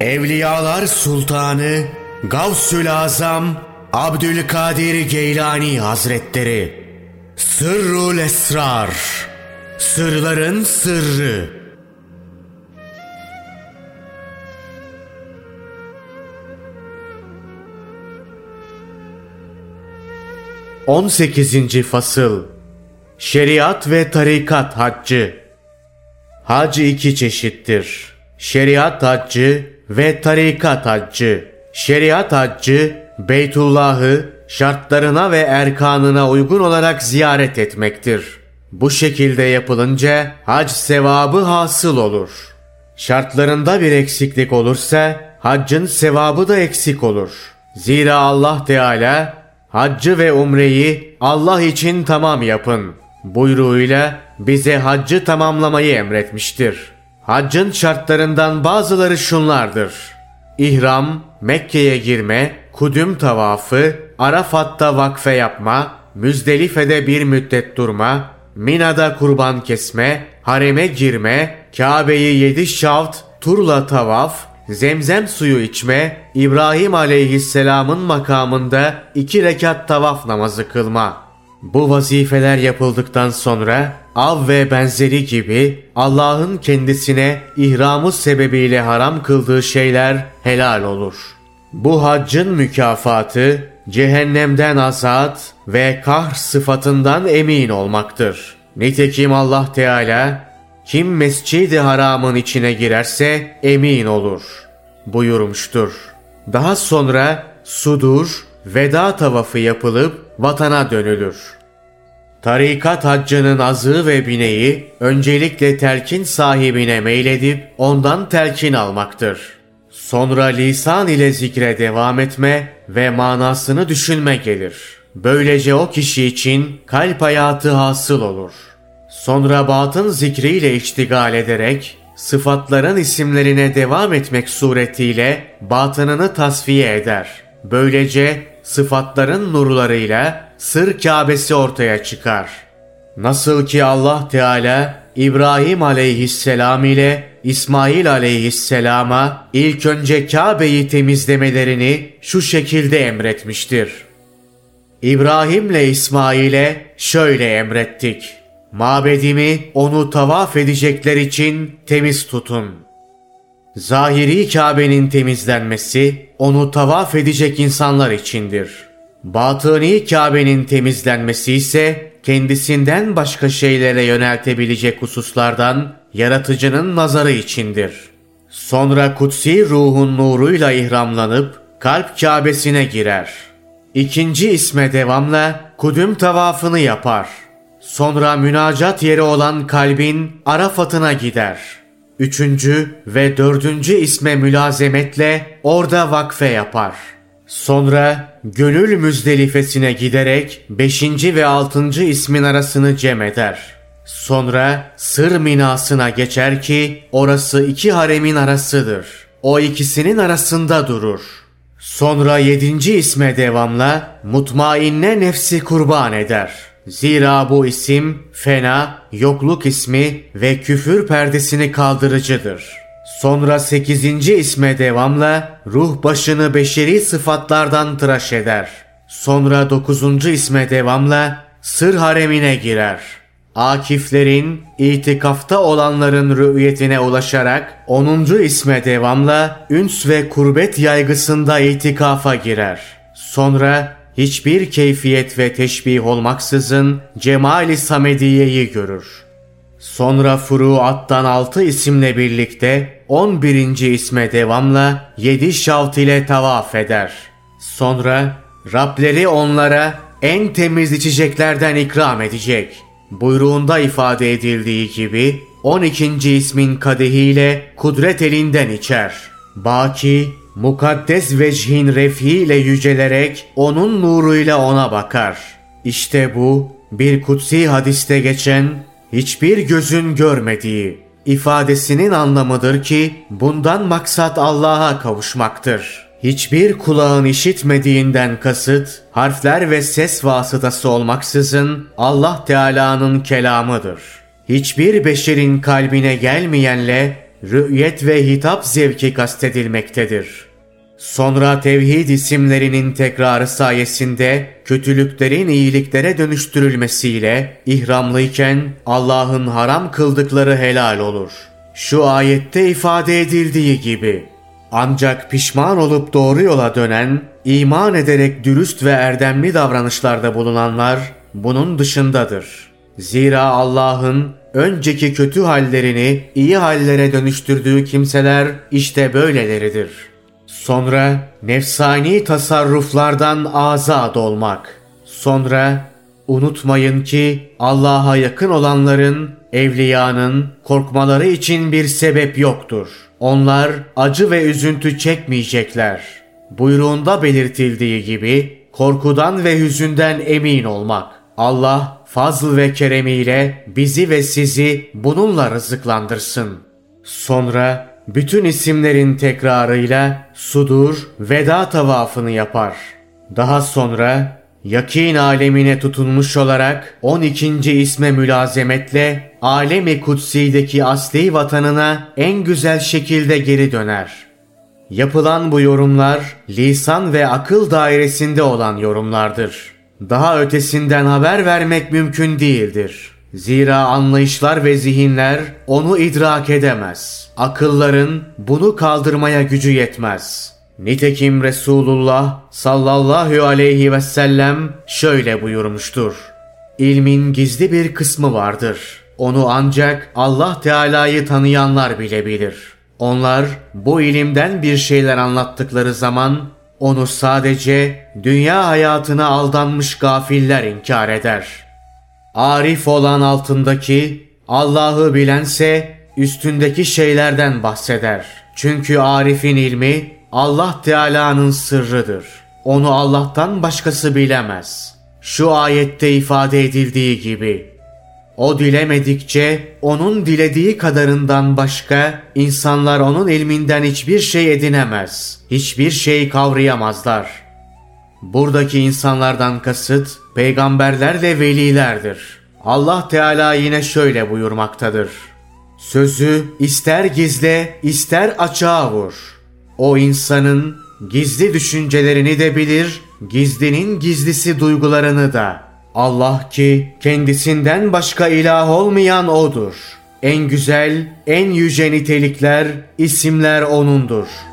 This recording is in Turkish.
Evliyalar Sultanı Gavsül Azam Abdülkadir Geylani Hazretleri Sırrul Esrar Sırların Sırrı 18. Fasıl Şeriat ve Tarikat Haccı Hac iki çeşittir. Şeriat haccı ve tarikat haccı. Şeriat haccı, Beytullah'ı şartlarına ve erkanına uygun olarak ziyaret etmektir. Bu şekilde yapılınca hac sevabı hasıl olur. Şartlarında bir eksiklik olursa haccın sevabı da eksik olur. Zira Allah Teala haccı ve umreyi Allah için tamam yapın buyruğuyla bize haccı tamamlamayı emretmiştir. Haccın şartlarından bazıları şunlardır. İhram, Mekke'ye girme, kudüm tavafı, Arafat'ta vakfe yapma, Müzdelife'de bir müddet durma, Mina'da kurban kesme, hareme girme, Kabe'yi yedi şalt, turla tavaf, zemzem suyu içme, İbrahim aleyhisselamın makamında iki rekat tavaf namazı kılma. Bu vazifeler yapıldıktan sonra av ve benzeri gibi Allah'ın kendisine ihramı sebebiyle haram kıldığı şeyler helal olur. Bu haccın mükafatı cehennemden azat ve kahr sıfatından emin olmaktır. Nitekim Allah Teala kim mescidi haramın içine girerse emin olur buyurmuştur. Daha sonra sudur, veda tavafı yapılıp vatana dönülür. Tarikat haccının azı ve bineği öncelikle telkin sahibine meyledip ondan telkin almaktır. Sonra lisan ile zikre devam etme ve manasını düşünme gelir. Böylece o kişi için kalp hayatı hasıl olur. Sonra batın zikriyle iştigal ederek sıfatların isimlerine devam etmek suretiyle batınını tasfiye eder. Böylece sıfatların nurlarıyla sır Kâbesi ortaya çıkar. Nasıl ki Allah Teala İbrahim aleyhisselam ile İsmail aleyhisselama ilk önce Kabe'yi temizlemelerini şu şekilde emretmiştir. İbrahim ile İsmail'e şöyle emrettik. Mabedimi onu tavaf edecekler için temiz tutun.'' Zahiri Kabe'nin temizlenmesi onu tavaf edecek insanlar içindir. Batıni Kabe'nin temizlenmesi ise kendisinden başka şeylere yöneltebilecek hususlardan yaratıcının nazarı içindir. Sonra kutsi ruhun nuruyla ihramlanıp kalp Kabe'sine girer. İkinci isme devamla kudüm tavafını yapar. Sonra münacat yeri olan kalbin Arafat'ına gider.'' Üçüncü ve dördüncü isme mülazemetle orada vakfe yapar. Sonra gönül müzdelifesine giderek beşinci ve altıncı ismin arasını cem eder. Sonra sır minasına geçer ki orası iki haremin arasıdır. O ikisinin arasında durur. Sonra yedinci isme devamla mutmainne nefsi kurban eder.'' Zira bu isim fena, yokluk ismi ve küfür perdesini kaldırıcıdır. Sonra sekizinci isme devamla ruh başını beşeri sıfatlardan tıraş eder. Sonra dokuzuncu isme devamla sır haremine girer. Akiflerin, itikafta olanların rü'yetine ulaşarak 10. isme devamla üns ve kurbet yaygısında itikafa girer. Sonra hiçbir keyfiyet ve teşbih olmaksızın Cemali Samediye'yi görür. Sonra Furuat'tan altı isimle birlikte on birinci isme devamla yedi şavt ile tavaf eder. Sonra Rableri onlara en temiz içeceklerden ikram edecek. Buyruğunda ifade edildiği gibi 12. ismin kadehiyle kudret elinden içer. Baki mukaddes vecihin refiyle yücelerek onun nuruyla ona bakar. İşte bu bir kutsi hadiste geçen hiçbir gözün görmediği ifadesinin anlamıdır ki bundan maksat Allah'a kavuşmaktır. Hiçbir kulağın işitmediğinden kasıt harfler ve ses vasıtası olmaksızın Allah Teala'nın kelamıdır. Hiçbir beşerin kalbine gelmeyenle rü'yet ve hitap zevki kastedilmektedir. Sonra tevhid isimlerinin tekrarı sayesinde kötülüklerin iyiliklere dönüştürülmesiyle ihramlıyken Allah'ın haram kıldıkları helal olur. Şu ayette ifade edildiği gibi ancak pişman olup doğru yola dönen, iman ederek dürüst ve erdemli davranışlarda bulunanlar bunun dışındadır. Zira Allah'ın önceki kötü hallerini iyi hallere dönüştürdüğü kimseler işte böyleleridir. Sonra nefsani tasarruflardan azad olmak. Sonra unutmayın ki Allah'a yakın olanların, evliyanın korkmaları için bir sebep yoktur. Onlar acı ve üzüntü çekmeyecekler. Buyruğunda belirtildiği gibi korkudan ve hüzünden emin olmak. Allah fazl ve keremiyle bizi ve sizi bununla rızıklandırsın. Sonra bütün isimlerin tekrarıyla sudur veda tavafını yapar. Daha sonra yakin alemine tutunmuş olarak 12. isme mülazemetle alemi kutsideki asli vatanına en güzel şekilde geri döner. Yapılan bu yorumlar lisan ve akıl dairesinde olan yorumlardır. Daha ötesinden haber vermek mümkün değildir. Zira anlayışlar ve zihinler onu idrak edemez. Akılların bunu kaldırmaya gücü yetmez. Nitekim Resulullah sallallahu aleyhi ve sellem şöyle buyurmuştur. İlmin gizli bir kısmı vardır. Onu ancak Allah Teala'yı tanıyanlar bilebilir. Onlar bu ilimden bir şeyler anlattıkları zaman onu sadece dünya hayatına aldanmış gafiller inkar eder.'' Arif olan altındaki, Allah'ı bilense üstündeki şeylerden bahseder. Çünkü Arif'in ilmi Allah Teala'nın sırrıdır. Onu Allah'tan başkası bilemez. Şu ayette ifade edildiği gibi o dilemedikçe onun dilediği kadarından başka insanlar onun ilminden hiçbir şey edinemez. Hiçbir şey kavrayamazlar.'' Buradaki insanlardan kasıt peygamberler ve velilerdir. Allah Teala yine şöyle buyurmaktadır. Sözü ister gizle ister açığa vur. O insanın gizli düşüncelerini de bilir, gizlinin gizlisi duygularını da. Allah ki kendisinden başka ilah olmayan O'dur. En güzel, en yüce nitelikler, isimler O'nundur.''